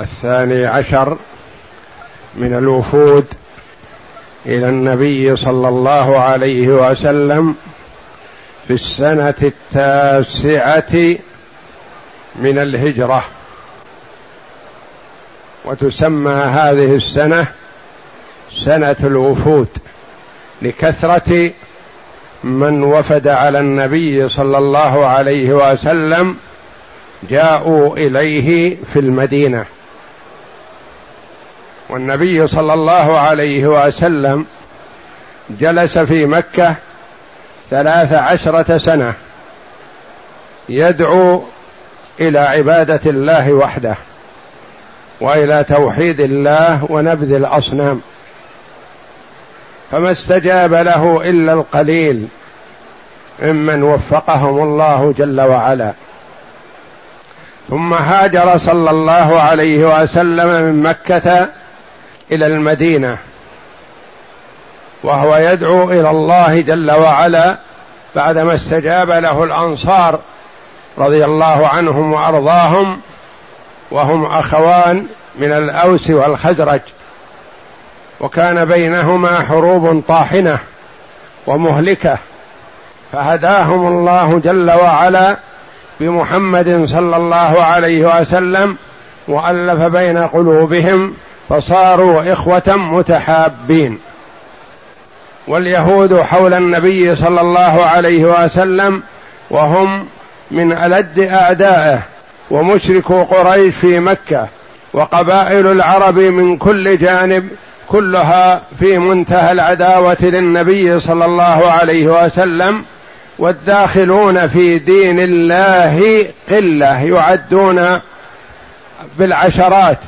الثاني عشر من الوفود إلى النبي صلى الله عليه وسلم في السنة التاسعة من الهجرة. وتسمى هذه السنة سنة الوفود لكثرة من وفد على النبي صلى الله عليه وسلم جاءوا إليه في المدينة. والنبي صلى الله عليه وسلم جلس في مكة ثلاث عشرة سنة يدعو إلى عبادة الله وحده وإلى توحيد الله ونبذ الأصنام. فما استجاب له إلا القليل ممن وفقهم الله جل وعلا. ثم هاجر صلى الله عليه وسلم من مكة إلى المدينة وهو يدعو إلى الله جل وعلا بعدما استجاب له الأنصار رضي الله عنهم وأرضاهم وهم أخوان من الأوس والخزرج. وكان بينهما حروب طاحنة ومهلكة فهداهم الله جل وعلا بمحمد صلى الله عليه وسلم وألف بين قلوبهم فصاروا إخوة متحابين. واليهود حول النبي صلى الله عليه وسلم وهم من ألد اعدائه ومشركو قريش في مكة وقبائل العرب من كل جانب كلها في منتهى العداوة للنبي صلى الله عليه وسلم والداخلون في دين الله قلة يعدون بالعشرات.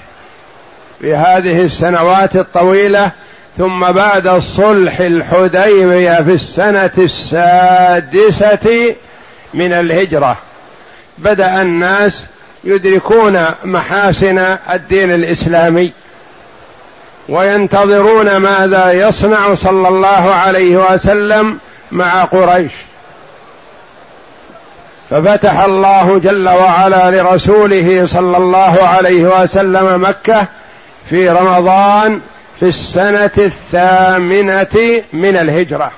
في هذه السنوات الطويلة ثم بعد الصلح الحديبية في السنة السادسة من الهجرة. بدأ الناس يدركون محاسن الدين الإسلامي وينتظرون ماذا يصنع صلى الله عليه وسلم مع قريش. ففتح الله جل وعلا لرسوله صلى الله عليه وسلم مكة في رمضان في السنة الثامنة من الهجرة.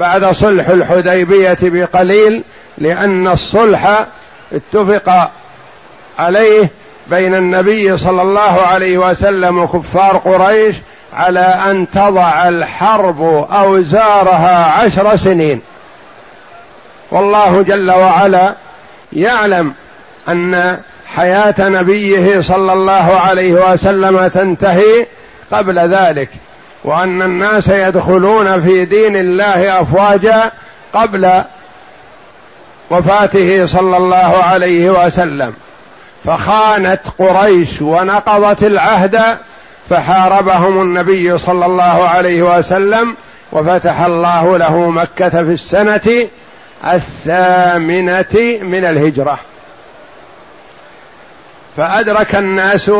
بعد صلح الحديبية بقليل لأن الصلح اتفق عليه بين النبي صلى الله عليه وسلم وكفار قريش على أن تضع الحرب أوزارها عشر سنين. والله جل وعلا يعلم أن حياة نبيه صلى الله عليه وسلم تنتهي قبل ذلك وأن الناس يدخلون في دين الله أفواجا قبل وفاته صلى الله عليه وسلم. فخانت قريش ونقضت العهد فحاربهم النبي صلى الله عليه وسلم وفتح الله له مكة في السنة الثامنة من الهجرة. فأدرك الناس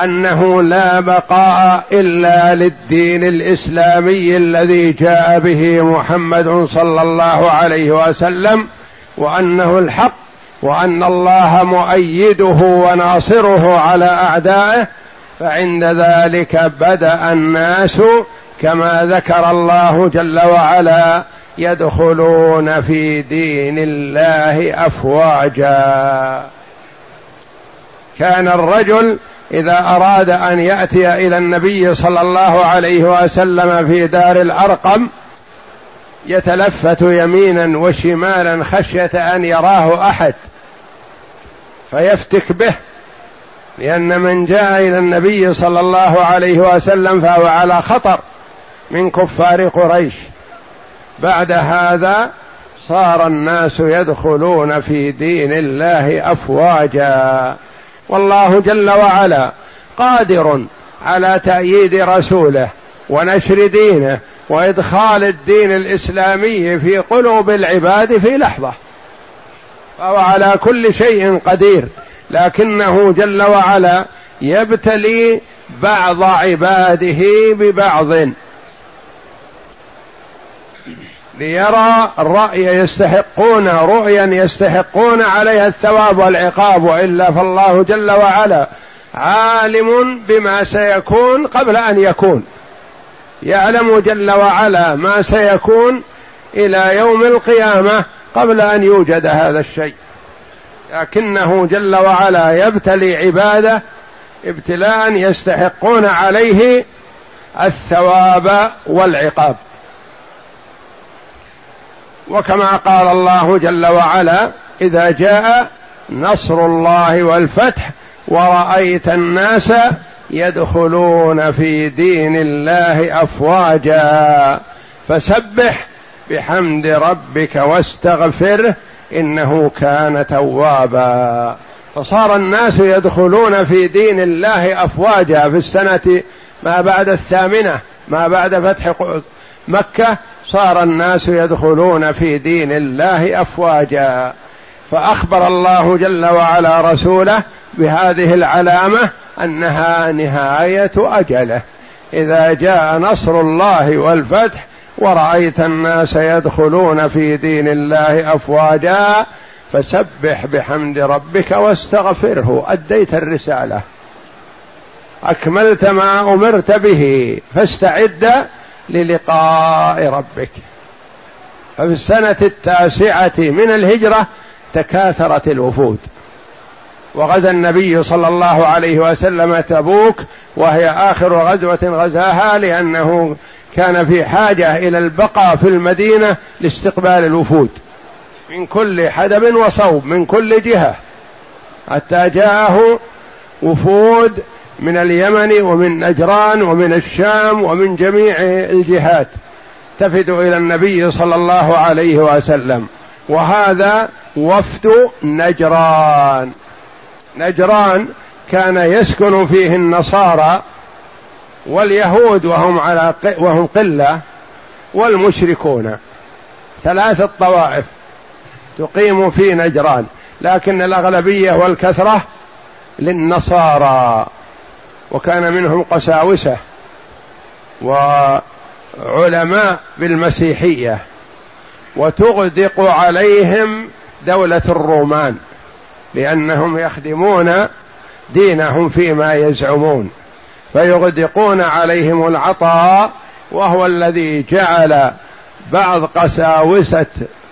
أنه لا بقاء إلا للدين الإسلامي الذي جاء به محمد صلى الله عليه وسلم وأنه الحق وأن الله مؤيده وناصره على أعدائه فعند ذلك بدأ الناس كما ذكر الله جل وعلا يدخلون في دين الله أفواجا. كان الرجل إذا أراد أن يأتي إلى النبي صلى الله عليه وسلم في دار الأرقم يتلفت يمينا وشمالا خشية أن يراه أحد فيفتك به لأن من جاء إلى النبي صلى الله عليه وسلم فهو على خطر من كفار قريش. بعد هذا صار الناس يدخلون في دين الله أفواجا. والله جل وعلا قادر على تأييد رسوله ونشر دينه وإدخال الدين الإسلامي في قلوب العباد في لحظة. فهو على كل شيء قدير لكنه جل وعلا يبتلي بعض عباده ببعض. ليرى الرأي يستحقون رؤيا يستحقون عليها الثواب والعقاب وإلا فالله جل وعلا عالم بما سيكون قبل أن يكون. يعلم جل وعلا ما سيكون إلى يوم القيامة قبل أن يوجد هذا الشيء. لكنه جل وعلا يبتلي عباده ابتلاء يستحقون عليه الثواب والعقاب. وكما قال الله جل وعلا إذا جاء نصر الله والفتح ورأيت الناس يدخلون في دين الله أفواجا فسبح بحمد ربك واستغفره إنه كان توابا. فصار الناس يدخلون في دين الله أفواجا في السنة ما بعد الثامنة ما بعد فتح مكة صار الناس يدخلون في دين الله أفواجا. فأخبر الله جل وعلا رسوله بهذه العلامة أنها نهاية أجله. إذا جاء نصر الله والفتح ورأيت الناس يدخلون في دين الله أفواجا فسبح بحمد ربك واستغفره. أديت الرسالة. أكملت ما أمرت به. فاستعد للقاء ربك. ففي السنة التاسعة من الهجرة تكاثرت الوفود. وغزا النبي صلى الله عليه وسلم تبوك وهي آخر غزوة غزاها لأنه كان في حاجة إلى البقاء في المدينة لاستقبال الوفود. من كل حدب وصوب من كل جهة. حتى جاءه وفود من اليمن ومن نجران ومن الشام ومن جميع الجهات تفد إلى النبي صلى الله عليه وسلم. وهذا وفد نجران. نجران كان يسكن فيه النصارى واليهود وهم على وهم قلة والمشركون. ثلاثة طوائف تقيم في نجران لكن الأغلبية والكثرة للنصارى. وكان منهم قساوسة وعلماء بالمسيحية وتغدق عليهم دولة الرومان لأنهم يخدمون دينهم فيما يزعمون فيغدقون عليهم العطاء وهو الذي جعل بعض قساوسة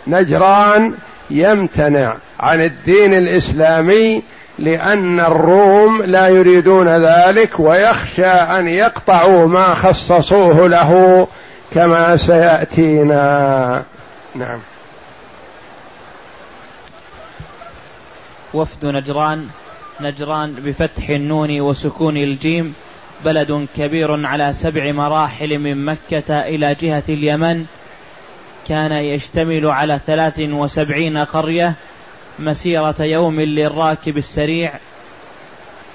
نجران يمتنع عن الدين الإسلامي لأن الروم لا يريدون ذلك ويخشى أن يقطعوا ما خصصوه له كما سيأتينا. نعم. وفد نجران نجران بفتح النون وسكون الجيم بلد كبير على سبع مراحل من مكة إلى جهة اليمن كان يشتمل على ثلاث وسبعين قرية مسيرة يوم للراكب السريع.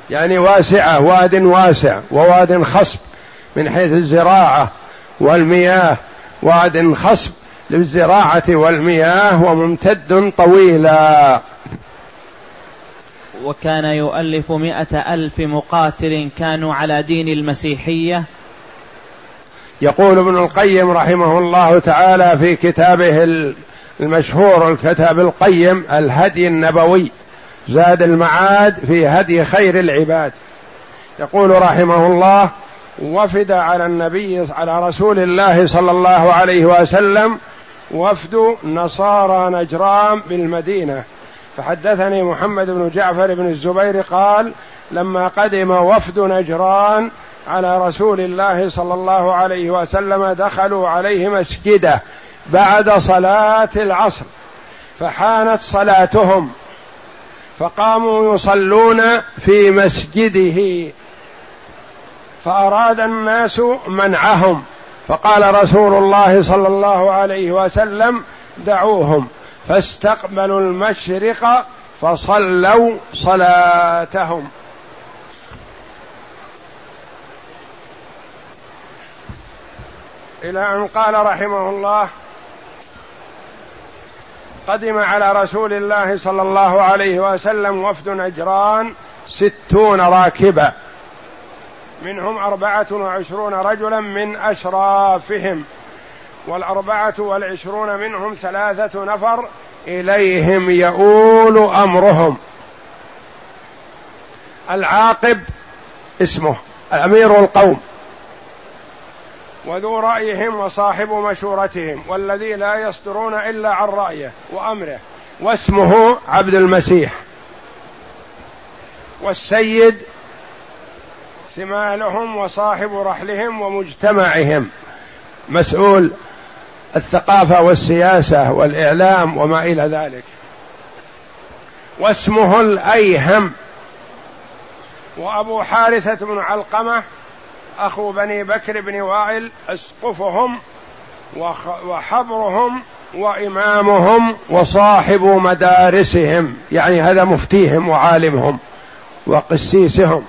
يعني واسعة واد واسع وواد خصب من حيث الزراعة والمياه. واد خصب للزراعة والمياه وممتد طويلا. وكان يؤلف مئة ألف مقاتل كانوا على دين المسيحية. يقول ابن القيم رحمه الله تعالى في كتابه المشهور الكتاب القيم الهدي النبوي زاد المعاد في هدي خير العباد. يقول رحمه الله وفد على النبي على رسول الله صلى الله عليه وسلم وفد نصارى نجران بالمدينة. فحدثني محمد بن جعفر بن الزبير قال لما قدم وفد نجران على رسول الله صلى الله عليه وسلم دخلوا عليه مسجده. بعد صلاة العصر فحانت صلاتهم فقاموا يصلون في مسجده فأراد الناس منعهم فقال رسول الله صلى الله عليه وسلم دعوهم فاستقبلوا المشرق فصلوا صلاتهم. إلى أن قال رحمه الله قدم على رسول الله صلى الله عليه وسلم وفد نجران ستون راكبا منهم أربعة وعشرون رجلا من أشرافهم والأربعة والعشرون منهم ثلاثة نفر إليهم يؤول أمرهم. العاقب اسمه أمير القوم. وذو رأيهم وصاحب مشورتهم والذي لا يصدرون إلا عن رأيه وأمره. واسمه عبد المسيح. والسيد ثمالهم وصاحب رحلهم ومجتمعهم. مسؤول الثقافة والسياسة والإعلام وما إلى ذلك. واسمه الأيهم. وأبو حارثة بن علقمة أخو بني بكر بن وائل أسقفهم وحبرهم وإمامهم وصاحب مدارسهم يعني هذا مفتيهم وعالمهم وقسيسهم.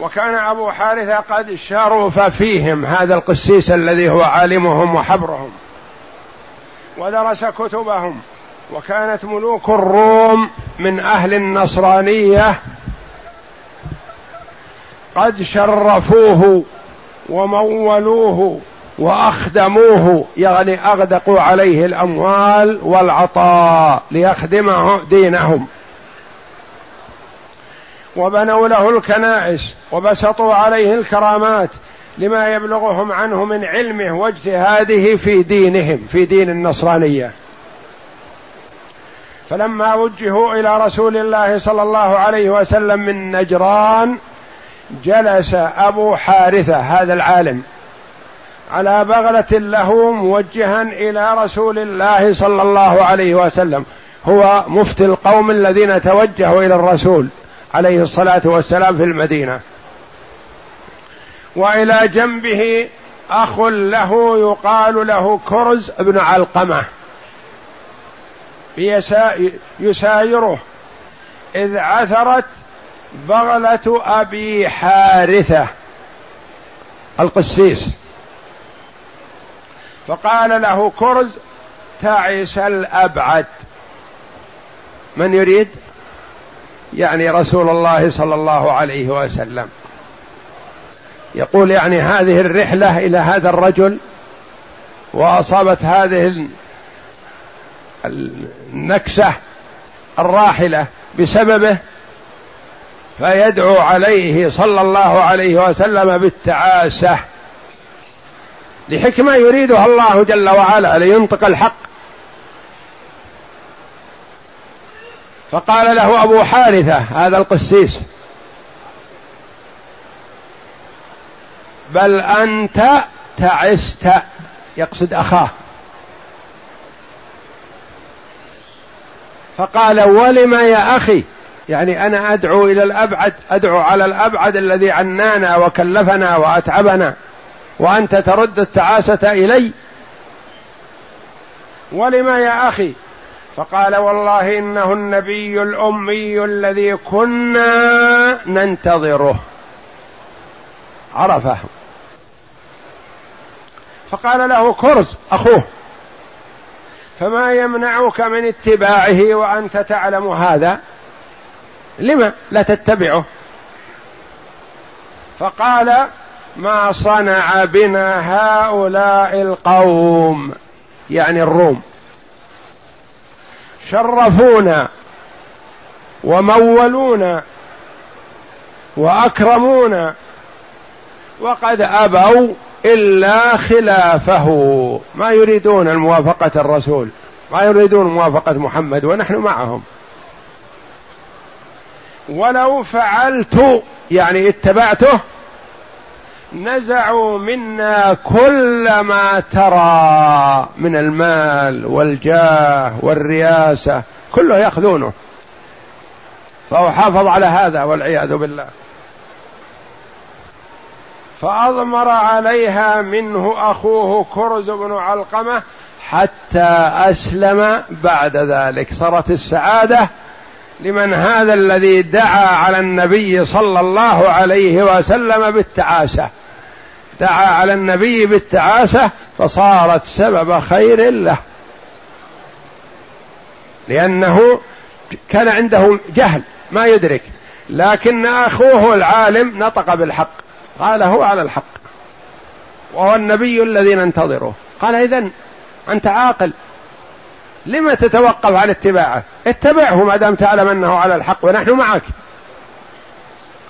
وكان أبو حارثة قد شرف فيهم هذا القسيس الذي هو عالمهم وحبرهم ودرس كتبهم. وكانت ملوك الروم من أهل النصرانية قد شرفوه ومولوه وأخدموه يعني أغدقوا عليه الأموال والعطاء ليخدمه دينهم. وبنوا له الكنائس وبسطوا عليه الكرامات لما يبلغهم عنه من علمه واجتهاده في دينهم في دين النصرانية. فلما وجهوا إلى رسول الله صلى الله عليه وسلم من نجران جلس أبو حارثة هذا العالم على بغلة له موجها إلى رسول الله صلى الله عليه وسلم. هو مفتي القوم الذين توجهوا إلى الرسول عليه الصلاة والسلام في المدينة. وإلى جنبه أخ له يقال له كرز بن علقمة. يسايره. إذ عثرت بغلة أبي حارثة القسيس. فقال له كرز تعس الأبعد. من يريد؟ يعني رسول الله صلى الله عليه وسلم. يقول يعني هذه الرحلة إلى هذا الرجل وأصابت هذه النكسة الراحلة بسببه فيدعو عليه صلى الله عليه وسلم بالتعاسة لحكمة يريدها الله جل وعلا لينطق الحق. فقال له أبو حارثة هذا القسيس بل أنت تعست يقصد أخاه. فقال ولم يا أخي؟ يعني أنا أدعو إلى الأبعد أدعو على الأبعد الذي عنانا وكلفنا وأتعبنا وأنت ترد التعاسة إلي. ولم يا أخي؟ فقال والله إنه النبي الأمي الذي كنا ننتظره. عرفه. فقال له كرز أخوه. فما يمنعك من اتباعه وأنت تعلم هذا؟ لما لا تتبعه؟ فقال ما صنع بنا هؤلاء القوم يعني الروم. شرفونا ومولونا وأكرمونا وقد أبوا إلا خلافه. ما يريدون الموافقة الرسول. ما يريدون موافقة محمد ونحن معهم. ولو فعلت يعني اتبعته نزعوا منا كل ما ترى من المال والجاه والرياسة. كله يأخذونه. فهو حافظ على هذا والعياذ بالله. فأضمر عليها منه أخوه كرز بن علقمة حتى أسلم بعد ذلك. صارت السعادة لمن هذا الذي دعا على النبي صلى الله عليه وسلم بالتعاسة. دعا على النبي بالتعاسة فصارت سبب خير له. لأنه كان عنده جهل ما يدرك. لكن أخوه العالم نطق بالحق. قال هو على الحق. وهو النبي الذي ننتظره. قال اذا أنت عاقل. لما تتوقف عن اتباعه؟ اتبعه ما دام تعلم أنه على الحق ونحن معك.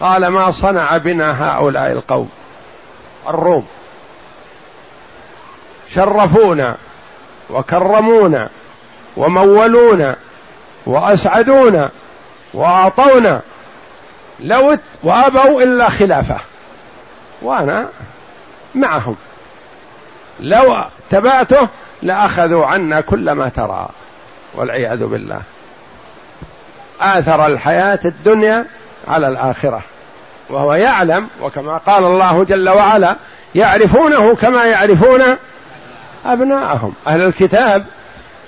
قال ما صنع بنا هؤلاء القوم؟ الروم. شرفونا وكرمونا ومولونا وأسعدونا وأعطونا. لو وأبوا إلا خلافه. وأنا معهم. لو تبعته لأخذوا عنا كل ما ترى والعياذ بالله. آثر الحياة الدنيا على الآخرة. وهو يعلم وكما قال الله جل وعلا يعرفونه كما يعرفون أبناءهم. أهل الكتاب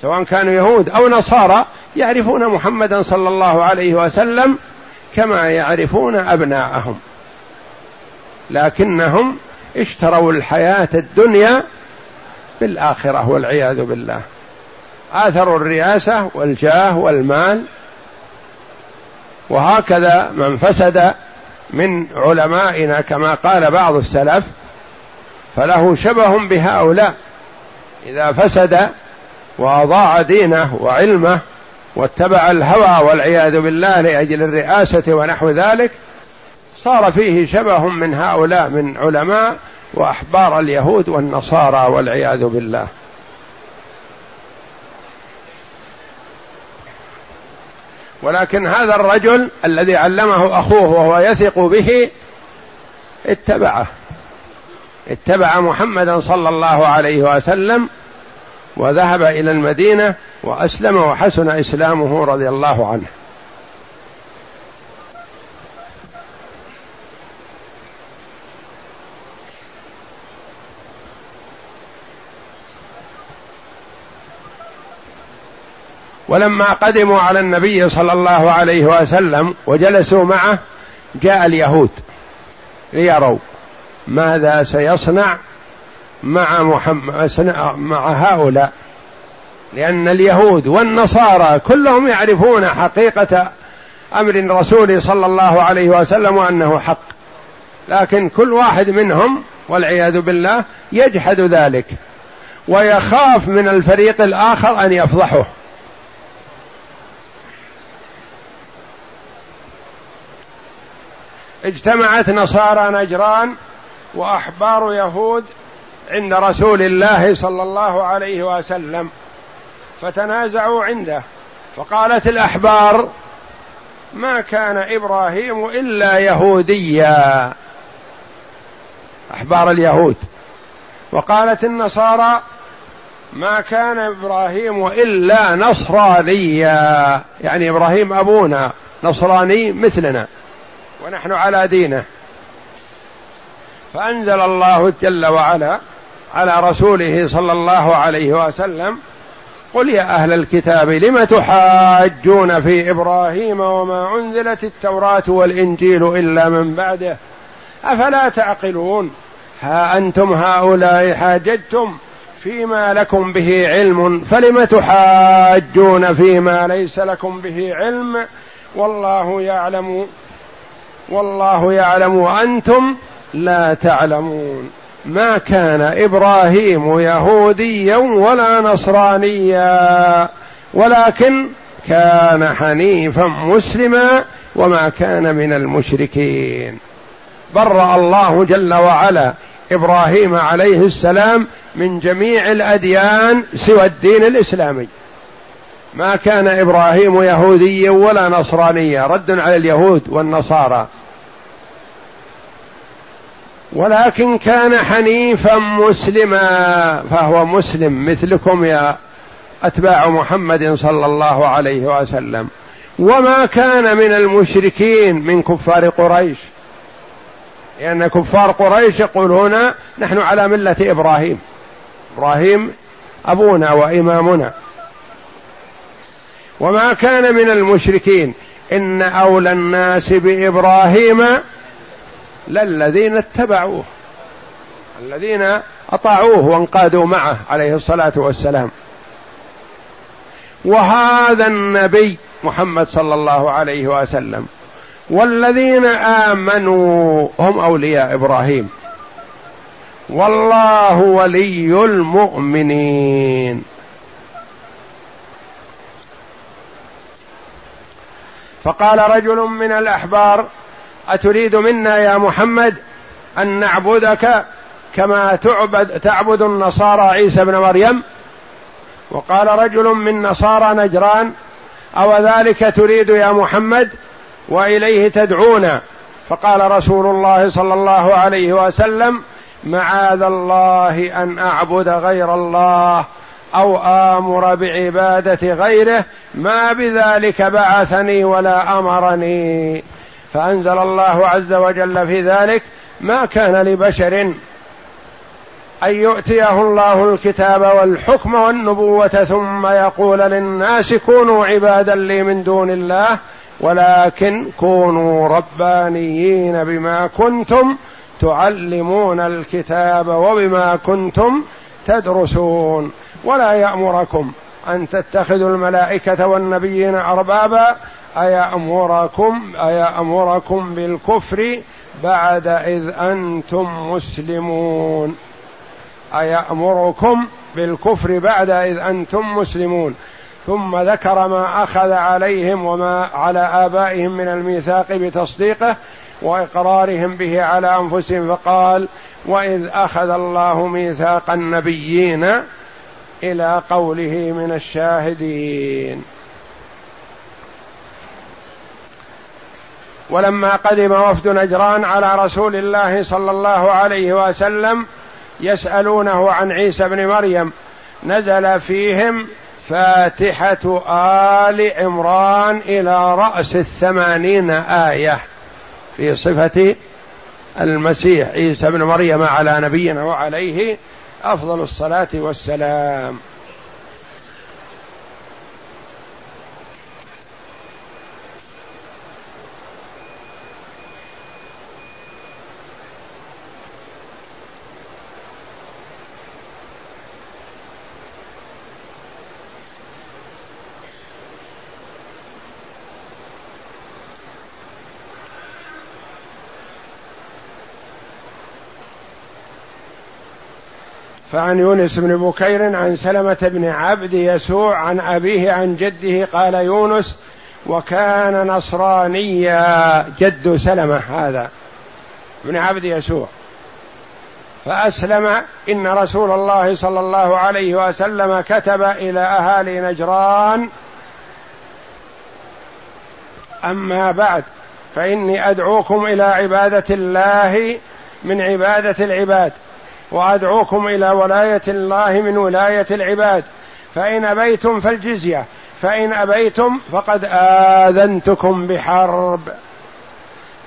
سواء كانوا يهود أو نصارى يعرفون محمدا صلى الله عليه وسلم كما يعرفون أبناءهم. لكنهم اشتروا الحياة الدنيا بالآخرة والعياذ بالله. آثروا الرياسه والجاه والمال. وهكذا من فسد من علمائنا كما قال بعض السلف فله شبه بهؤلاء. إذا فسد وأضاع دينه وعلمه واتبع الهوى والعياذ بالله لأجل الرئاسة ونحو ذلك صار فيه شبه من هؤلاء من علماء وأحبار اليهود والنصارى والعياذ بالله. ولكن هذا الرجل الذي علمه أخوه وهو يثق به اتبعه. اتبع محمدا صلى الله عليه وسلم وذهب إلى المدينة وأسلم وحسن إسلامه رضي الله عنه. ولما قدموا على النبي صلى الله عليه وسلم وجلسوا معه جاء اليهود ليروا ماذا سيصنع مع محمد مع هؤلاء. لأن اليهود والنصارى كلهم يعرفون حقيقة أمر الرسول صلى الله عليه وسلم وأنه حق. لكن كل واحد منهم والعياذ بالله يجحد ذلك ويخاف من الفريق الآخر أن يفضحه. اجتمعت نصارى نجران وأحبار يهود عند رسول الله صلى الله عليه وسلم فتنازعوا عنده. فقالت الأحبار ما كان إبراهيم إلا يهوديا. أحبار اليهود. وقالت النصارى ما كان إبراهيم إلا نصرانيا. يعني إبراهيم أبونا نصراني مثلنا. ونحن على دينه. فأنزل الله جل وعلا على رسوله صلى الله عليه وسلم قل يا أهل الكتاب لم تحاجون في إبراهيم وما أنزلت التوراة والإنجيل إلا من بعده؟ أفلا تعقلون؟ ها أنتم هؤلاء حاججتم فيما لكم به علم فلم تحاجون فيما ليس لكم به علم؟ والله يعلم والله يعلم وأنتم لا تعلمون. ما كان إبراهيم يهوديا ولا نصرانيا ولكن كان حنيفا مسلما وما كان من المشركين. برأ الله جل وعلا إبراهيم عليه السلام من جميع الأديان سوى الدين الإسلامي. ما كان إبراهيم يهوديا ولا نصرانيا. رد على اليهود والنصارى. ولكن كان حنيفا مسلما فهو مسلم مثلكم يا أتباع محمد صلى الله عليه وسلم. وما كان من المشركين من كفار قريش. لأن كفار قريش يقولون نحن على ملة إبراهيم. إبراهيم أبونا وإمامنا. وما كان من المشركين إن أولى الناس بإبراهيم للذين اتبعوه الذين أطاعوه وانقادوا معه عليه الصلاة والسلام. وهذا النبي محمد صلى الله عليه وسلم والذين آمنوا هم أولياء إبراهيم. والله ولي المؤمنين. فقال رجل من الأحبار أتريد منا يا محمد أن نعبدك كما تعبد تعبد النصارى عيسى بن مريم؟ وقال رجل من نصارى نجران أو ذلك تريد يا محمد وإليه تدعونا؟ فقال رسول الله صلى الله عليه وسلم معاذ الله أن أعبد غير الله أو آمر بعبادة غيره ما بذلك بعثني ولا أمرني. فأنزل الله عز وجل في ذلك ما كان لبشر أن يؤتيه الله الكتاب والحكم والنبوة ثم يقول للناس كونوا عبادا لي من دون الله ولكن كونوا ربانيين بما كنتم تعلمون الكتاب وبما كنتم تدرسون. ولا يأمركم أن تتخذوا الملائكة والنبيين أربابا ايامركم أيأمركم بالكفر بعد إذ أنتم مسلمون. أيأمركم بالكفر بعد إذ أنتم مسلمون. ثم ذكر ما أخذ عليهم وما على آبائهم من الميثاق بتصديقه وإقرارهم به على أنفسهم فقال وإذ أخذ الله ميثاق النبيين إلى قوله من الشاهدين. ولما قدم وفد نجران على رسول الله صلى الله عليه وسلم يسألونه عن عيسى بن مريم نزل فيهم فاتحة آل عمران إلى رأس الثمانين آية في صفة المسيح عيسى بن مريم على نبينا وعليه أفضل الصلاة والسلام. فعن يونس بن بكير عن سلمة بن عبد يسوع عن أبيه عن جده قال يونس وكان نصرانيا جد سلمة هذا بن عبد يسوع. فأسلم إن رسول الله صلى الله عليه وسلم كتب إلى أهالي نجران. أما بعد فإني أدعوكم إلى عبادة الله من عبادة العباد. وأدعوكم إلى ولاية الله من ولاية العباد. فإن أبيتم فالجزية فإن أبيتم فقد آذنتكم بحرب.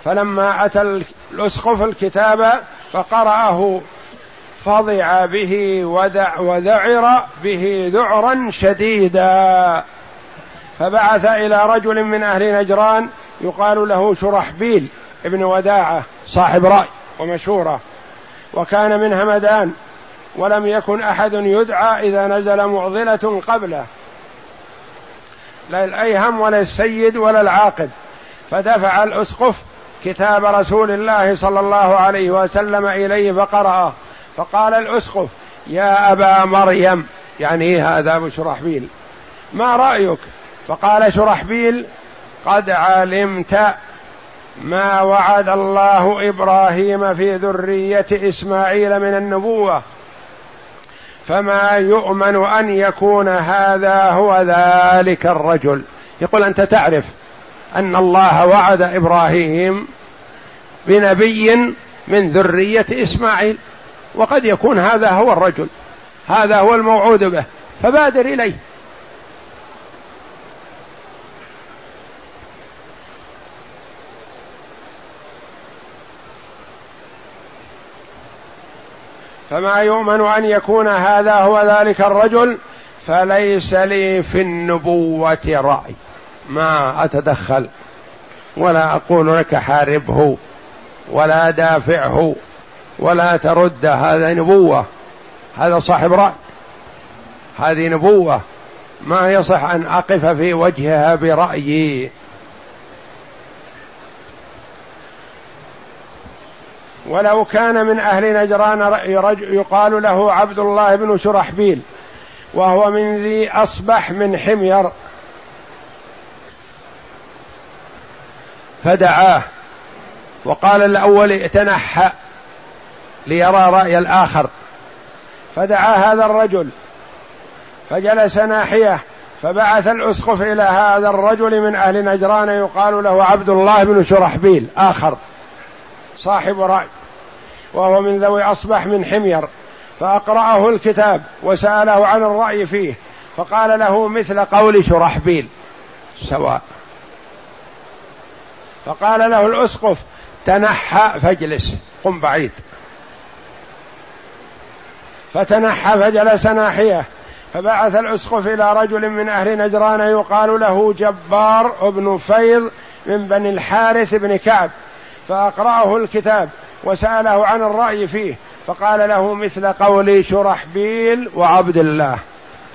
فلما أتى الاسقف الكتاب فقرأه فضع به ودع وذعر به ذعرا شديدا. فبعث إلى رجل من أهل نجران يقال له شرحبيل ابن وداعة صاحب رأي ومشوره وكان من همدان ولم يكن أحد يدعى إذا نزل معضلة قبله لا الأيهم ولا السيد ولا العاقب فدفع الأسقف كتاب رسول الله صلى الله عليه وسلم إليه فقرأه فقال الأسقف يا أبا مريم. يعني هذا أبو شرحبيل. ما رأيك؟ فقال شرحبيل قد علمت ما وعد الله إبراهيم في ذرية إسماعيل من النبوة. فما يؤمن أن يكون هذا هو ذلك الرجل. يقول أنت تعرف أن الله وعد إبراهيم بنبي من ذرية إسماعيل وقد يكون هذا هو الرجل هذا هو الموعود به فبادر إليه. فما يؤمن أن يكون هذا هو ذلك الرجل؟ فليس لي في النبوة رأي. ما أتدخل. ولا أقول لك حاربه ولا دافعه ولا ترد هذا نبوة. هذا صاحب رأي. هذه نبوة. ما يصح أن أقف في وجهها برأيي. ولو كان من أهل نجران يقال له عبد الله بن شرحبيل وهو من ذي أصبح من حمير. فدعاه وقال الأول ائتنح ليرى رأي الآخر. فدعا هذا الرجل فجلس ناحية فبعث الأسقف إلى هذا الرجل من أهل نجران يقال له عبد الله بن شرحبيل آخر صاحب رأي. وهو من ذوي أصبح من حمير فأقرأه الكتاب وسأله عن الرأي فيه فقال له مثل قول شرحبيل سواء. فقال له الأسقف تنحى فاجلس قم بعيد. فتنحى فجلس ناحية فبعث الأسقف إلى رجل من أهل نجران يقال له جبار بن فيض من بني الحارث بن كعب فأقرأه الكتاب وسأله عن الرأي فيه فقال له مثل قول شرحبيل وعبد الله.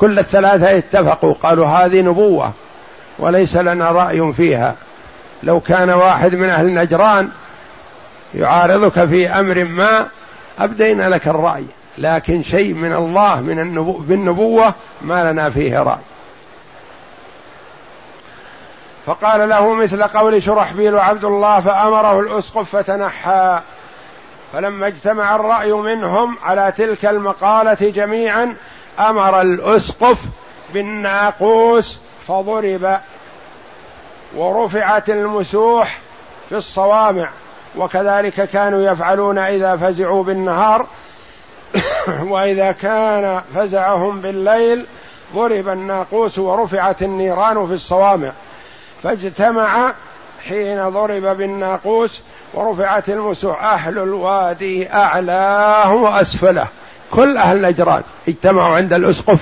كل الثلاثة اتفقوا قالوا هذه نبوة وليس لنا رأي فيها. لو كان واحد من أهل نجران يعارضك في أمر ما ابدينا لك الرأي لكن شيء من الله من النبو بالنبوة ما لنا فيه رأي. فقال له مثل قول شرحبيل وعبد الله فأمره الأسقف فتنحى. فلما اجتمع الرأي منهم على تلك المقالة جميعا أمر الأسقف بالناقوس فضرب ورفعت المسوح في الصوامع. وكذلك كانوا يفعلون إذا فزعوا بالنهار. وإذا كان فزعهم بالليل ضرب الناقوس ورفعت النيران في الصوامع. فاجتمع حين ضرب بالناقوس ورفعت المسوح. أهل الوادي أعلاه وأسفله. كل أهل نجران اجتمعوا عند الأسقف.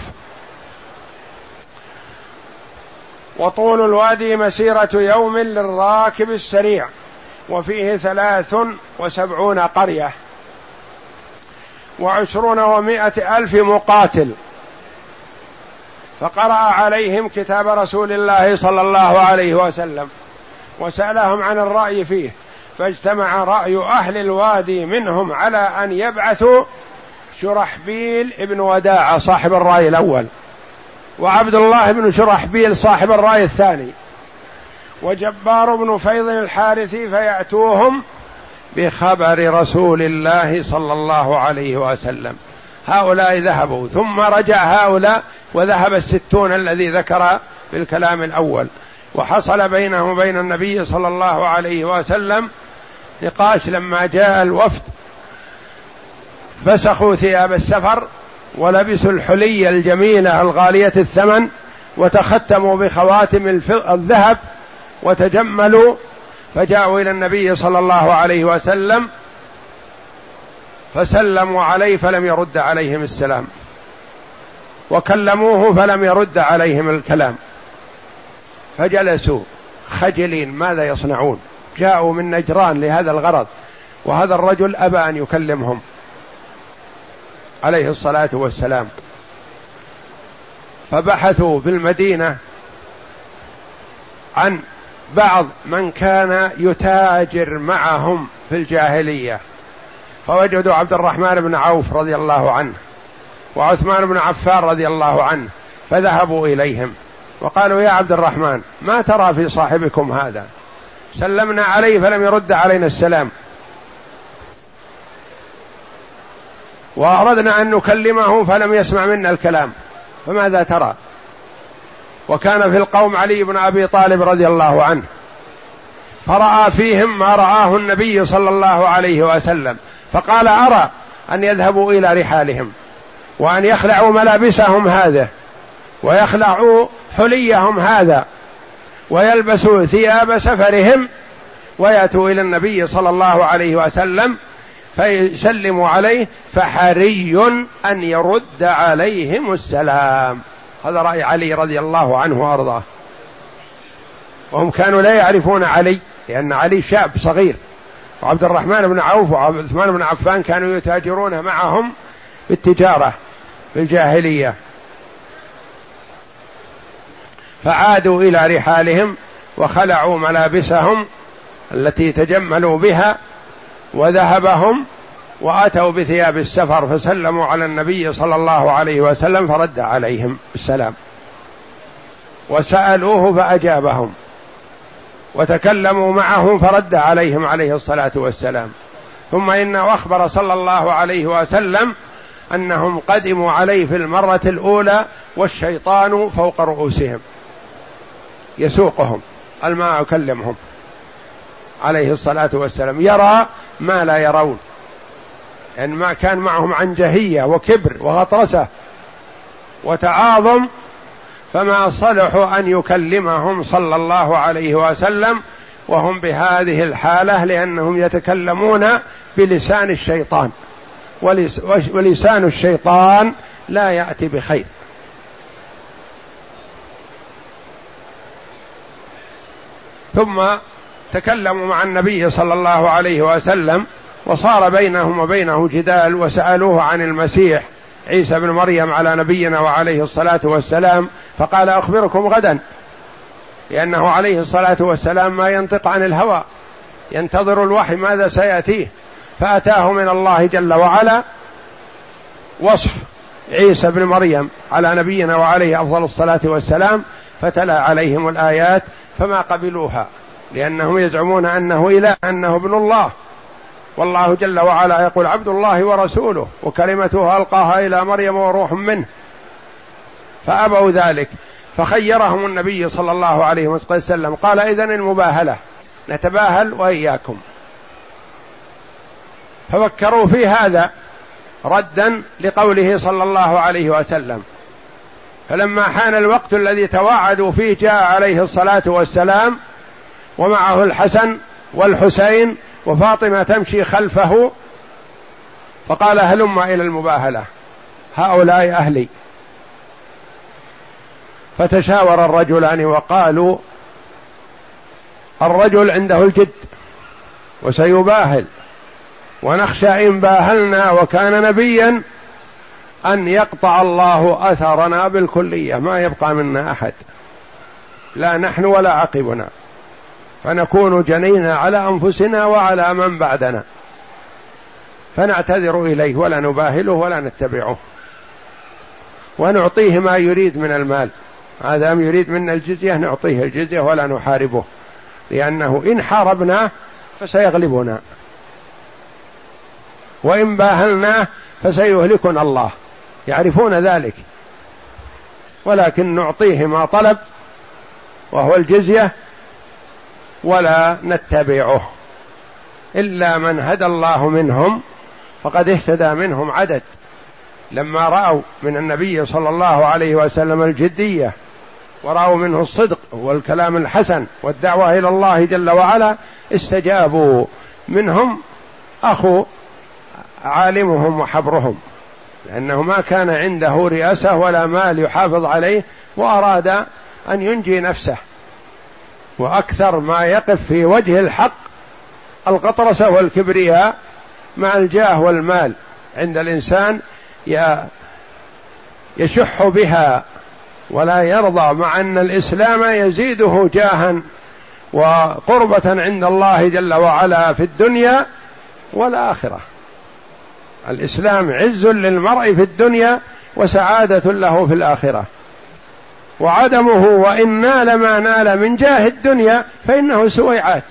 وطول الوادي مسيرة يوم للراكب السريع وفيه ثلاث وسبعون قرية. وعشرون ومائة ألف مقاتل. فقرأ عليهم كتاب رسول الله صلى الله عليه وسلم وسألهم عن الرأي فيه. فاجتمع رأي أهل الوادي منهم على أن يبعثوا شرحبيل ابن وداعة صاحب الرأي الأول وعبد الله بن شرحبيل صاحب الرأي الثاني وجبار بن فيض الحارثي فيأتوهم بخبر رسول الله صلى الله عليه وسلم. هؤلاء ذهبوا ثم رجع هؤلاء وذهب الستون الذي ذكر في الكلام الأول وحصل بينه وبين النبي صلى الله عليه وسلم نقاش لما جاء الوفد فسخوا ثياب السفر ولبسوا الحلي الجميلة الغالية الثمن وتختموا بخواتم الذهب وتجملوا فجاءوا إلى النبي صلى الله عليه وسلم فسلموا عليه فلم يرد عليهم السلام وكلموه فلم يرد عليهم الكلام فجلسوا خجلين ماذا يصنعون جاءوا من نجران لهذا الغرض وهذا الرجل أبى أن يكلمهم. عليه الصلاة والسلام. فبحثوا في المدينة عن بعض من كان يتاجر معهم في الجاهلية. فوجدوا عبد الرحمن بن عوف رضي الله عنه وعثمان بن عفان رضي الله عنه فذهبوا إليهم. وقالوا يا عبد الرحمن ما ترى في صاحبكم هذا؟ سلمنا عليه فلم يرد علينا السلام. وأردنا أن نكلمه فلم يسمع منا الكلام. فماذا ترى؟ وكان في القوم علي بن أبي طالب رضي الله عنه. فرأى فيهم ما رآه النبي صلى الله عليه وسلم. فقال أرى أن يذهبوا إلى رحالهم وأن يخلعوا ملابسهم هذه ويخلعوا حليهم هذا. ويلبسوا ثياب سفرهم ويأتوا إلى النبي صلى الله عليه وسلم فيسلموا عليه فحري أن يرد عليهم السلام. هذا رأي علي رضي الله عنه وأرضاه. وهم كانوا لا يعرفون علي لأن علي شاب صغير. وعبد الرحمن بن عوف وعثمان بن عفان كانوا يتاجرون معهم بالتجارة في الجاهلية فعادوا إلى رحالهم وخلعوا ملابسهم التي تجملوا بها وذهبهم وآتوا بثياب السفر فسلموا على النبي صلى الله عليه وسلم فرد عليهم السلام. وسألوه فأجابهم وتكلموا معه فرد عليهم عليه الصلاة والسلام. ثم انه اخبر صلى الله عليه وسلم أنهم قدموا عليه في المرة الأولى والشيطان فوق رؤوسهم. يسوقهم الماء يكلمهم. عليه الصلاة والسلام. يرى ما لا يرون. لأن يعني ما كان معهم عنجهية وكبر وغطرسة وتعاظم فما صلحوا أن يكلمهم صلى الله عليه وسلم وهم بهذه الحالة لأنهم يتكلمون بلسان الشيطان. ولسان الشيطان لا يأتي بخير. ثم تكلموا مع النبي صلى الله عليه وسلم وصار بينهم وبينه جدال وسألوه عن المسيح عيسى بن مريم على نبينا وعليه الصلاة والسلام فقال أخبركم غدا لأنه عليه الصلاة والسلام ما ينطق عن الهوى ينتظر الوحي ماذا سيأتيه فأتاه من الله جل وعلا وصف عيسى بن مريم على نبينا وعليه أفضل الصلاة والسلام فتلا عليهم الآيات فما قبلوها لأنهم يزعمون أنه إله أنه ابن الله. والله جل وعلا يقول عبد الله ورسوله وكلمته ألقاها إلى مريم وروح منه. فأبوا ذلك فخيرهم النبي صلى الله عليه وسلم. قال إذن المباهلة نتباهل وإياكم. ففكروا في هذا ردا لقوله صلى الله عليه وسلم. فلما حان الوقت الذي تواعدوا فيه جاء عليه الصلاة والسلام ومعه الحسن والحسين وفاطمة تمشي خلفه فقال هلم إلى المباهلة هؤلاء أهلي. فتشاور الرجلان وقالوا الرجل عنده الجد وسيباهل ونخشى إن باهلنا وكان نبيا أن يقطع الله أثرنا بالكلية ما يبقى منا أحد. لا نحن ولا عقبنا. فنكون جنينا على أنفسنا وعلى من بعدنا. فنعتذر إليه ولا نباهله ولا نتبعه. ونعطيه ما يريد من المال. هذا يريد منا الجزية نعطيه الجزية ولا نحاربه. لأنه إن حاربناه فسيغلبنا. وإن باهلناه فسيهلكنا الله. يعرفون ذلك. ولكن نعطيه ما طلب وهو الجزية ولا نتبعه. إلا من هدى الله منهم فقد اهتدى منهم عدد. لما رأوا من النبي صلى الله عليه وسلم الجدية ورأوا منه الصدق والكلام الحسن والدعوة إلى الله جل وعلا استجابوا منهم أخو عالمهم وحبرهم. لأنه ما كان عنده رئاسة ولا مال يحافظ عليه وأراد أن ينجي نفسه. وأكثر ما يقف في وجه الحق القطرسة والكبرياء مع الجاه والمال. عند الإنسان يشح بها ولا يرضى مع أن الإسلام يزيده جاها وقربة عند الله جل وعلا في الدنيا والآخرة. الإسلام عز للمرء في الدنيا وسعادة له في الآخرة. وعدمه وإن نال ما نال من جاه الدنيا فإنه سويعات.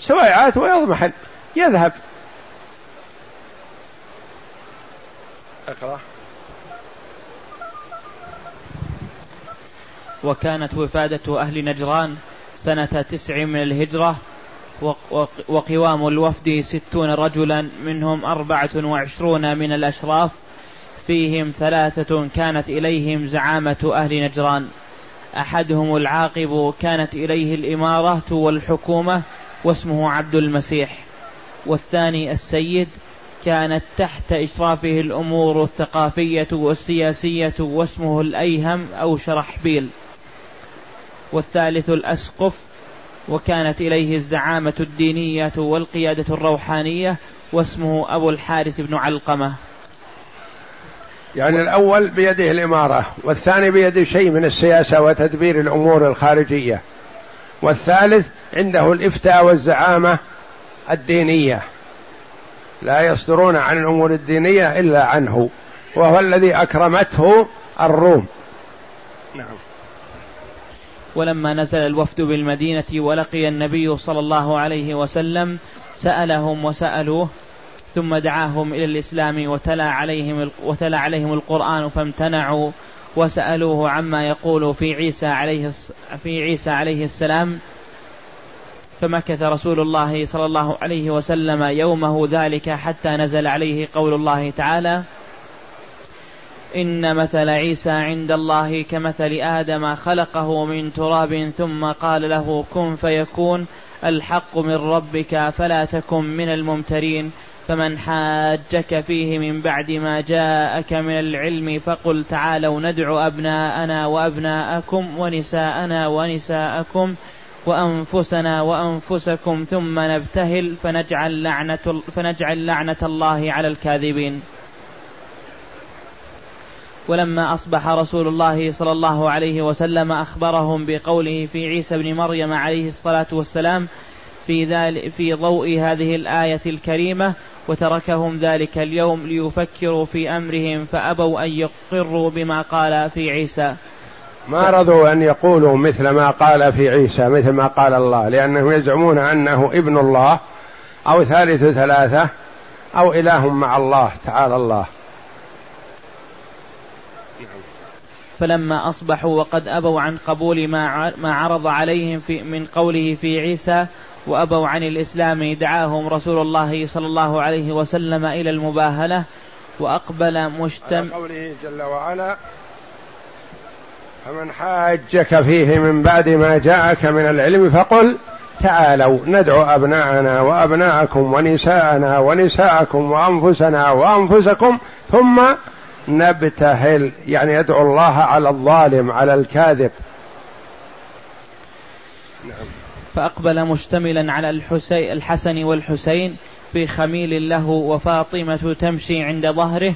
سويعات ويضمحل يذهب. أقرأ. وكانت وفادة أهل نجران سنة تسع من الهجرة وقوام الوفد ستون رجلا منهم أربعة وعشرون من الأشراف فيهم ثلاثة كانت إليهم زعامة أهل نجران. أحدهم العاقب كانت إليه الإمارة والحكومة واسمه عبد المسيح. والثاني السيد كانت تحت إشرافه الأمور الثقافية والسياسية واسمه الأيهم أو شرحبيل. والثالث الأسقف وكانت إليه الزعامة الدينية والقيادة الروحانية واسمه أبو الحارث بن علقمة. يعني الأول بيده الإمارة والثاني بيده شيء من السياسة وتدبير الأمور الخارجية. والثالث عنده الإفتاء والزعامة الدينية. لا يصدرون عن الأمور الدينية إلا عنه وهو الذي أكرمته الروم. نعم. ولما نزل الوفد بالمدينة ولقي النبي صلى الله عليه وسلم سألهم وسألوه ثم دعاهم إلى الإسلام وتلا عليهم وتلا عليهم القرآن فامتنعوا وسألوه عما يقول في عيسى عليه في عيسى عليه السلام. فمكث رسول الله صلى الله عليه وسلم يومه ذلك حتى نزل عليه قول الله تعالى إن مثل عيسى عند الله كمثل آدم خلقه من تراب ثم قال له كن فيكون الحق من ربك فلا تكن من الممترين فمن حاجك فيه من بعد ما جاءك من العلم فقل تعالوا ندعو أبناءنا وأبناءكم ونساءنا ونساءكم وأنفسنا وأنفسكم ثم نبتهل فنجعل لعنة, فنجعل لعنة الله على الكاذبين ولما أصبح رسول الله صلى الله عليه وسلم أخبرهم بقوله في عيسى بن مريم عليه الصلاة والسلام في, ذلك في ضوء هذه الآية الكريمة وتركهم ذلك اليوم ليفكروا في أمرهم فأبوا أن يقروا بما قال في عيسى. ما رضوا أن يقولوا مثل ما قال في عيسى مثل ما قال الله لأنهم يزعمون أنه ابن الله أو ثالث ثلاثة أو إله مع الله تعالى الله. فلما أصبحوا وقد أبوا عن قبول ما عرض عليهم في من قوله في عيسى وأبوا عن الإسلام دعاهم رسول الله صلى الله عليه وسلم إلى المباهلة وأقبل مجتمع قوله جل وعلا فمن حاجك فيه من بعد ما جاءك من العلم فقل تعالوا ندعو أبناءنا وأبناءكم ونساءنا ونساءكم وأنفسنا وأنفسكم ثم نبتهل يعني يدعو الله على الظالم على الكاذب. نعم. فأقبل مشتملا على الحسين الحسن والحسين في خميل له وفاطمة تمشي عند ظهره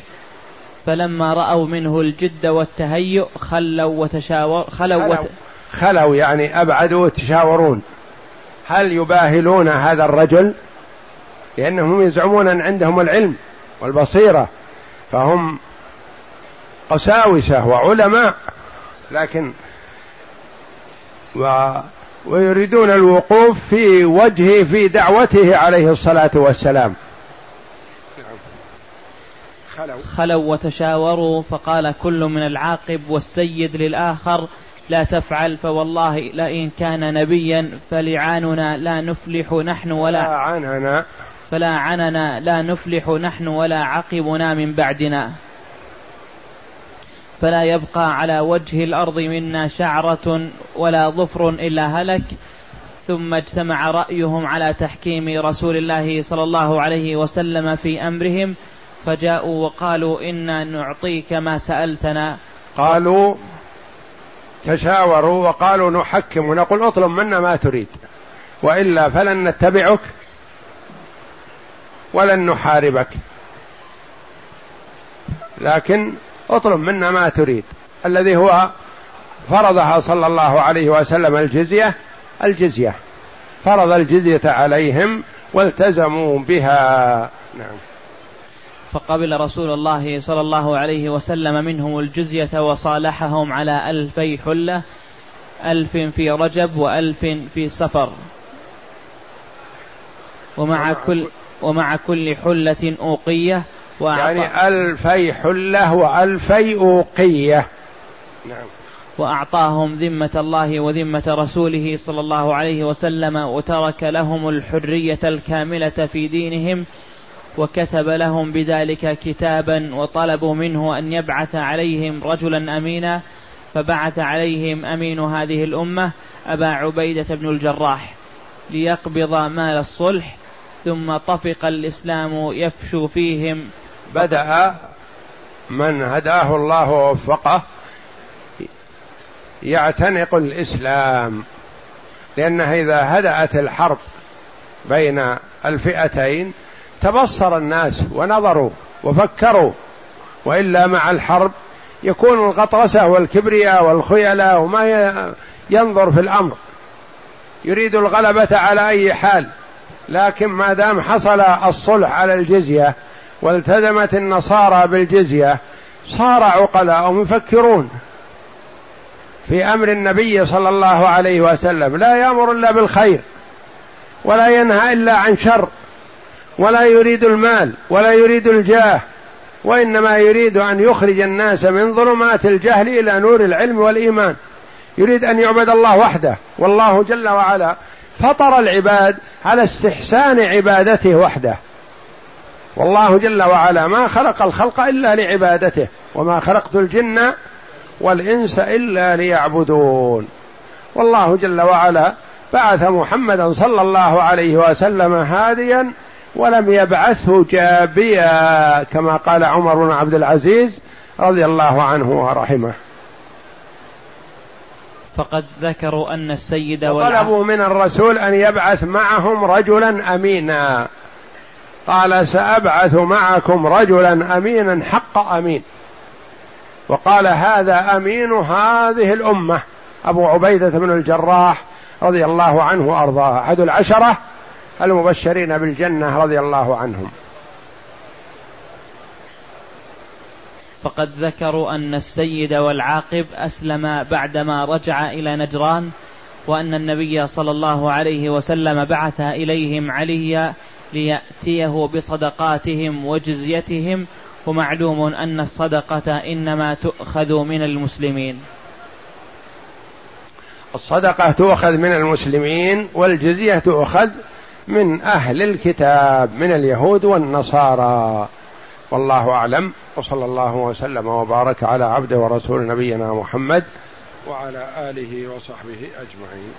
فلما رأوا منه الجد والتهيؤ خلوا وتشاور خلوا, خلوا, وت... خلوا يعني أبعدوا وتشاورون. هل يباهلون هذا الرجل؟ لأنهم يزعمون أن عندهم العلم والبصيرة فهم قساوسة وعلماء لكن و ويريدون الوقوف في وجهه في دعوته عليه الصلاة والسلام. خلوا. خلوا وتشاوروا فقال كل من العاقب والسيد للآخر لا تفعل فوالله لئن كان نبيا فلعاننا لا نفلح نحن ولا عننا. فلا عننا لا نفلح نحن ولا عقبنا من بعدنا. فلا يبقى على وجه الأرض منا شعرة ولا ظفر إلا هلك. ثم اجتمع رأيهم على تحكيم رسول الله صلى الله عليه وسلم في أمرهم فجاءوا وقالوا إنا نعطيك ما سألتنا. قالوا تشاوروا وقالوا نحكم ونقول اطلب منا ما تريد وإلا فلن نتبعك ولن نحاربك. لكن اطلب منا ما تريد. الذي هو فرضها صلى الله عليه وسلم الجزية الجزية. فرض الجزية عليهم والتزموا بها. نعم. فقبل رسول الله صلى الله عليه وسلم منهم الجزية وصالحهم على ألفي حلة ألف في رجب وألف في سفر ومع كل ومع كل حلة أوقية يعني ألفي حلة وألفي أوقية. نعم. وأعطاهم ذمة الله وذمة رسوله صلى الله عليه وسلم وترك لهم الحرية الكاملة في دينهم وكتب لهم بذلك كتابا وطلبوا منه أن يبعث عليهم رجلا أمينا فبعث عليهم أمين هذه الأمة أبا عبيدة بن الجراح ليقبض مال الصلح ثم طفق الإسلام يفشو فيهم بدأ من هداه الله ووفقه يعتنق الإسلام لأنها إذا هدأت الحرب بين الفئتين تبصر الناس ونظروا وفكروا وإلا مع الحرب يكون الغطرسة والكبرياء والخيلاء وما ينظر في الأمر. يريد الغلبة على أي حال لكن ما دام حصل الصلح على الجزية والتزمت النصارى بالجزية صار عقلاء يفكرون في أمر النبي صلى الله عليه وسلم لا يأمر إلا بالخير ولا ينهى إلا عن شر ولا يريد المال ولا يريد الجاه وإنما يريد أن يخرج الناس من ظلمات الجهل إلى نور العلم والإيمان. يريد أن يعبد الله وحده والله جل وعلا فطر العباد على استحسان عبادته وحده. والله جل وعلا ما خلق الخلق إلا لعبادته وما خلقت الجن والإنس إلا ليعبدون. والله جل وعلا بعث محمدا صلى الله عليه وسلم هاديا ولم يبعثه جابيا كما قال عمر بن عبد العزيز رضي الله عنه ورحمه. فقد ذكروا أن السيد طلبوا من الرسول أن يبعث معهم رجلا أمينا. قال سأبعث معكم رجلا أمينا حق أمين. وقال هذا أمين هذه الأمة. أبو عبيدة بن الجراح رضي الله عنه وأرضاه. أحد العشرة المبشرين بالجنة رضي الله عنهم. فقد ذكروا أن السيد والعاقب أسلم بعدما رجع إلى نجران وأن النبي صلى الله عليه وسلم بعث إليهم عليا ليأتيه بصدقاتهم وجزيتهم ومعلوم أن الصدقة إنما تؤخذ من المسلمين. الصدقة تؤخذ من المسلمين والجزية تؤخذ من أهل الكتاب من اليهود والنصارى. والله أعلم وصلى الله وسلم وبارك على عبده ورسول نبينا محمد وعلى آله وصحبه أجمعين.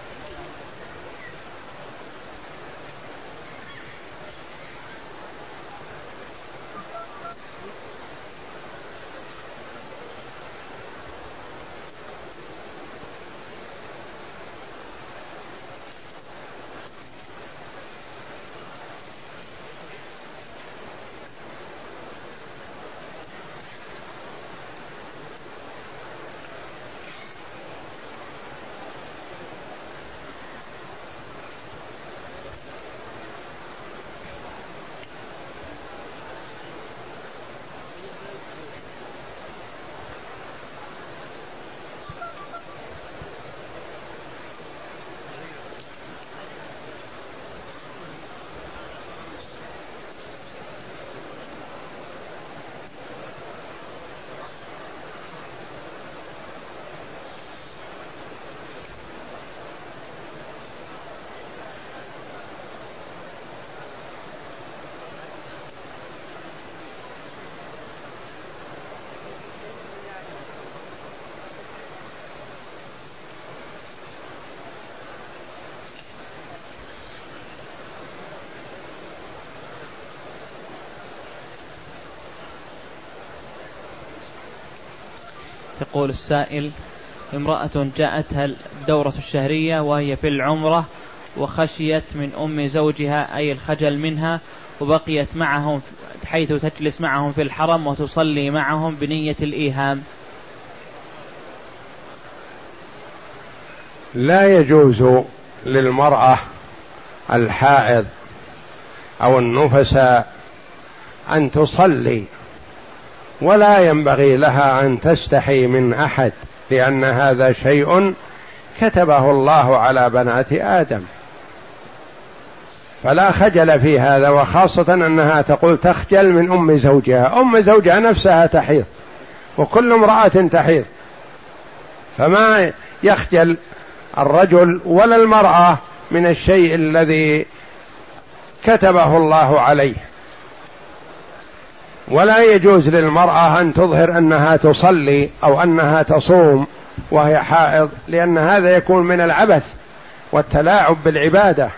يقول السائل امرأة جاءتها الدورة الشهرية وهي في العمرة وخشيت من أم زوجها أي الخجل منها وبقيت معهم حيث تجلس معهم في الحرم وتصلي معهم بنية الإيهام. لا يجوز للمرأة الحائض أو النفساء أن تصلي ولا ينبغي لها أن تستحي من أحد لأن هذا شيء كتبه الله على بنات آدم. فلا خجل في هذا وخاصة أنها تقول تخجل من أم زوجها. أم زوجها نفسها تحيض وكل امرأة تحيض. فما يخجل الرجل ولا المرأة من الشيء الذي كتبه الله عليه. ولا يجوز للمرأة أن تظهر أنها تصلي أو أنها تصوم وهي حائض لأن هذا يكون من العبث والتلاعب بالعبادة.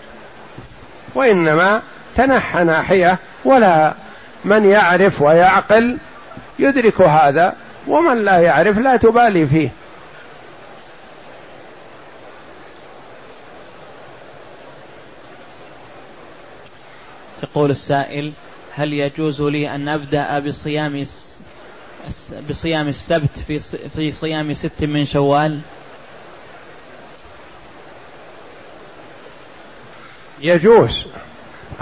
وإنما تنحى ناحية ولا من يعرف ويعقل يدرك هذا ومن لا يعرف لا تبالي فيه. يقول السائل هل يجوز لي أن أبدأ بصيام بصيام السبت في في صيام ست من شوال؟ يجوز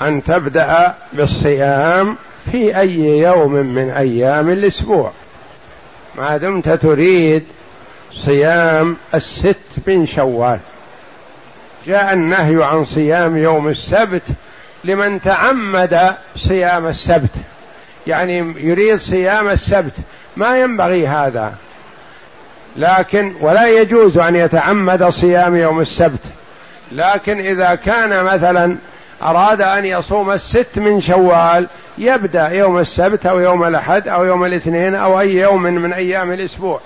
أن تبدأ بالصيام في أي يوم من أيام الأسبوع ما دمت تريد صيام الست من شوال جاء النهي عن صيام يوم السبت لمن تعمد صيام السبت. يعني يريد صيام السبت. ما ينبغي هذا. لكن ولا يجوز أن يتعمد صيام يوم السبت. لكن إذا كان مثلا أراد أن يصوم الست من شوال يبدأ يوم السبت أو يوم الأحد أو يوم الاثنين أو أي يوم من أيام الأسبوع.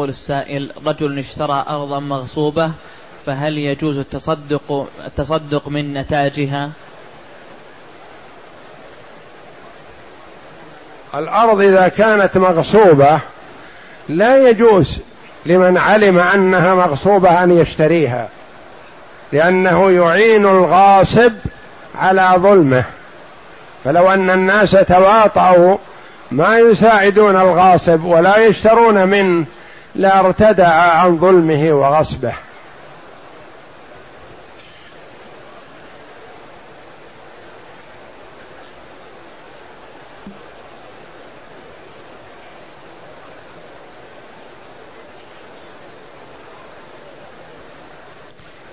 يقول السائل رجل اشترى أرضا مغصوبة فهل يجوز التصدق التصدق من نتاجها؟ الأرض إذا كانت مغصوبة لا يجوز لمن علم أنها مغصوبة أن يشتريها لأنه يعين الغاصب على ظلمه فلو أن الناس تواطؤوا ما يساعدون الغاصب ولا يشترون منه لارتدع عن ظلمه وغصبه.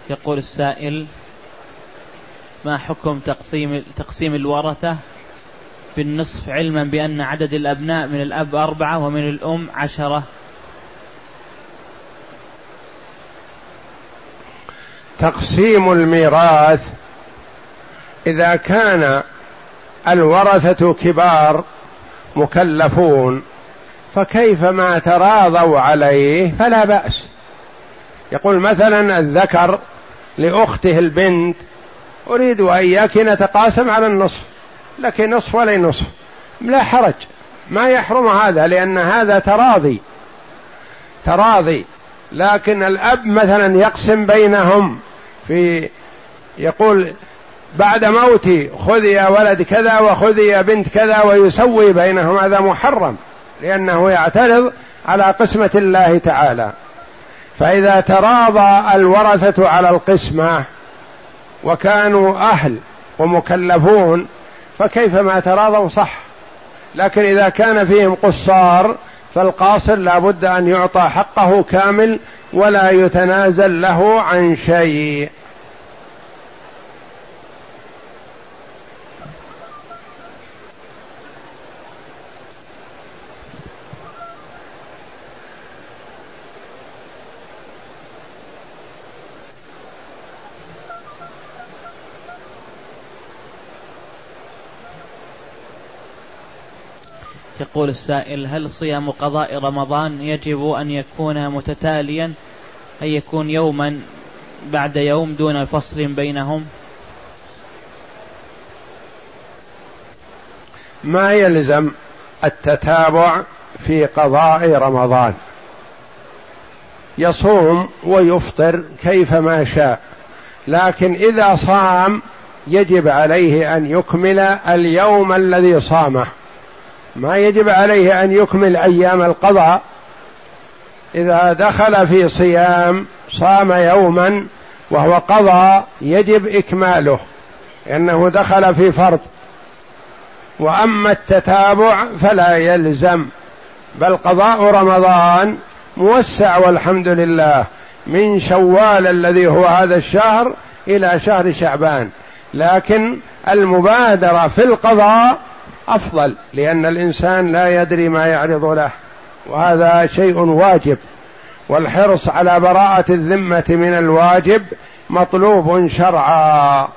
يقول السائل ما حكم تقسيم تقسيم الورثة؟ بالنصف علما بأن عدد الأبناء من الأب أربعة ومن الأم عشرة. تقسيم الميراث إذا كان الورثة كبار مكلفون فكيف ما تراضوا عليه فلا بأس. يقول مثلا الذكر لأخته البنت أريد واياك نتقاسم على النصف لك نصف ولي نصف. لا حرج ما يحرم هذا لأن هذا تراضي. تراضي. لكن الأب مثلا يقسم بينهم في يقول بعد موتي خذ يا ولد كذا وخذ يا بنت كذا ويسوي بينهم هذا محرم لأنه يعترض على قسمة الله تعالى. فإذا تراضى الورثة على القسمة وكانوا أهل ومكلفون فكيف ما تراضوا صح. لكن إذا كان فيهم قصار فالقاصر لا بد أن يعطى حقه كامل ولا يتنازل له عن شيء. يقول السائل هل صيام قضاء رمضان يجب أن يكون متتاليا؟ أن يكون يوما بعد يوم دون فصل بينهم؟ ما يلزم التتابع في قضاء رمضان. يصوم ويفطر كيفما شاء لكن إذا صام يجب عليه أن يكمل اليوم الذي صامه. ما يجب عليه أن يكمل أيام القضاء إذا دخل في صيام صام يوما وهو قضى يجب إكماله لأنه دخل في فرض. وأما التتابع فلا يلزم بل قضاء رمضان موسع والحمد لله من شوال الذي هو هذا الشهر إلى شهر شعبان. لكن المبادرة في القضاء أفضل لأن الإنسان لا يدري ما يعرض له وهذا شيء واجب. والحرص على براءة الذمة من الواجب مطلوب شرعا.